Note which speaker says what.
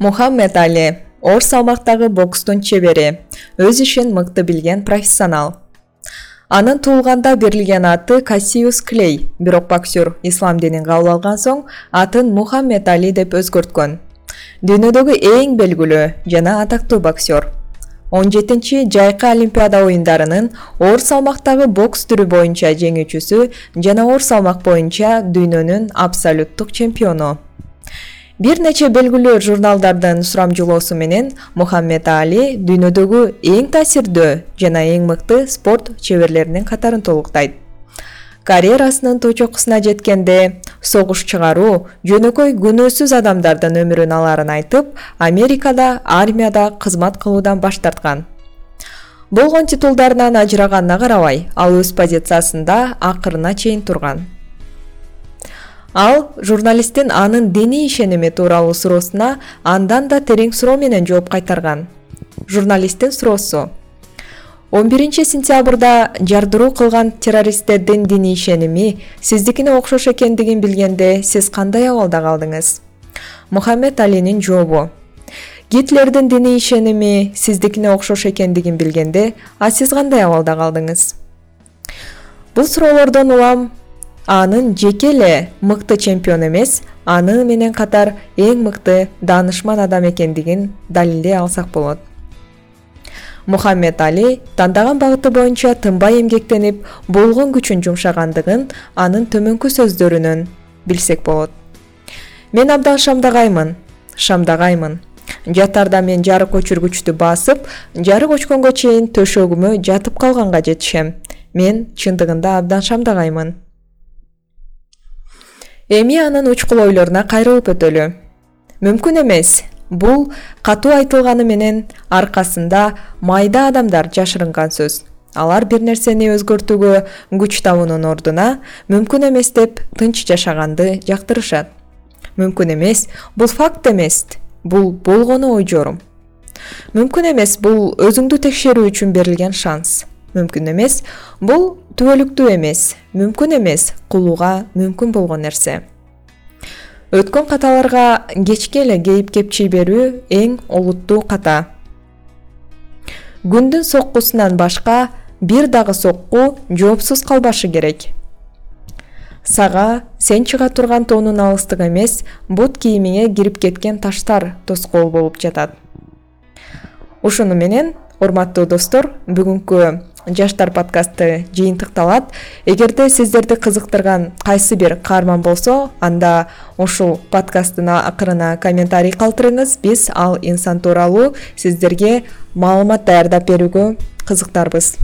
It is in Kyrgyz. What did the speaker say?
Speaker 1: мухаммед али оор салмактагы бокстун чебери өз ишин мыкты билген профессионал. Анын туулганда берилген аты кассиус клей бирок боксер ислам динин кабыл алган соң атын мухаммед али деп өзгөрткөн. Дүйнөдөгү эң белгилүү жана атактуу боксер. Он жетинчи жайкы олимпиада оюндарынын оор салмактагы бокс түрү боюнча жеңүүчүсү жана оор салмак боюнча дүйнөнүн абсолюттук чемпиону бир нече белгилүү журналдардын сурамжылоосу менен мухаммед али дүйнөдөгү эң таасирдүү жана эң мыкты спорт чеберлеринин катарын толуктайт. Карьерасынын точокусуна жеткенде согуш чыгаруу жөнөкөй күнөөсүз адамдардын өмүрүн аларын айтып америкада армияда кызмат кылуудан баш тарткан. Болгон титулдарынан ажыраганына карабай ал өз позициясында акырына чейин турган ал журналисттин анын диний ишеними тууралуу суроосуна андан да терең суроо менен жооп кайтарган. Журналисттин суроосу он биринчи сентябрда жардыруу кылган террористтердин диний ишеними сиздикине окшош экендигин билгенде сиз кандай абалда калдыңыз? Мухаммед алинин жообу. Гитлердин диний ишеними сиздикине окшош экендигин билгенде а сиз кандай абалда калдыңыз? Бул суроолордон улам анын жеке эле мыкты чемпион эмес аны менен катар эң мыкты даанышман адам экендигин далилдей алсак болот. Мухаммед али тандаган багыты боюнча тынбай эмгектенип болгон күчүн жумшагандыгын анын төмөнкү сөздөрүнөн билсек болот. Мен абдан шамдагаймын шамдагаймын. Жатаарда мен жарык өчүргүчтү басып жарык өчкөнгө чейин төшөгүмө жатып калганга жетишем. Мен чындыгында абдан шамдагаймын эми анын учкул ойлоруна кайрылып өтөлү. Мүмкүн эмес бул катуу айтылганы менен аркасында майда адамдар жашырынган сөз. Алар бир нерсени өзгөртүүгө күч табуунун ордуна мүмкүн эмес деп тынч жашаганды жактырышат. Мүмкүн эмес бул факт эмес бул болгону ой жорум. Мүмкүн эмес бул өзүңдү текшерүү үчүн берилген шанс мүмкүн эмес. Бул түбөлүктүү эмес мүмкүн эмес кылууга мүмкүн болгон нерсе. Өткөн каталарга кечке эле кейип кепчий берүү эң олуттуу ката. Күндүн соккусунан башка бир дагы сокку жоопсуз калбашы керек. Сага сен чыга турган тоонун алыстыгы эмес бут кийимиңе кирип кеткен таштар тоскоол болуп жатат. Ушуну менен урматтуу достор бүгүнкү жаштар подкасты жыйынтыкталат. Эгерде сиздерди кызыктырган кайсы бир каарман болсо анда ушул подкасттын акырына комментарий калтырыңыз. Биз ал инсан тууралуу сиздерге маалымат даярдап берүүгө кызыктарбыз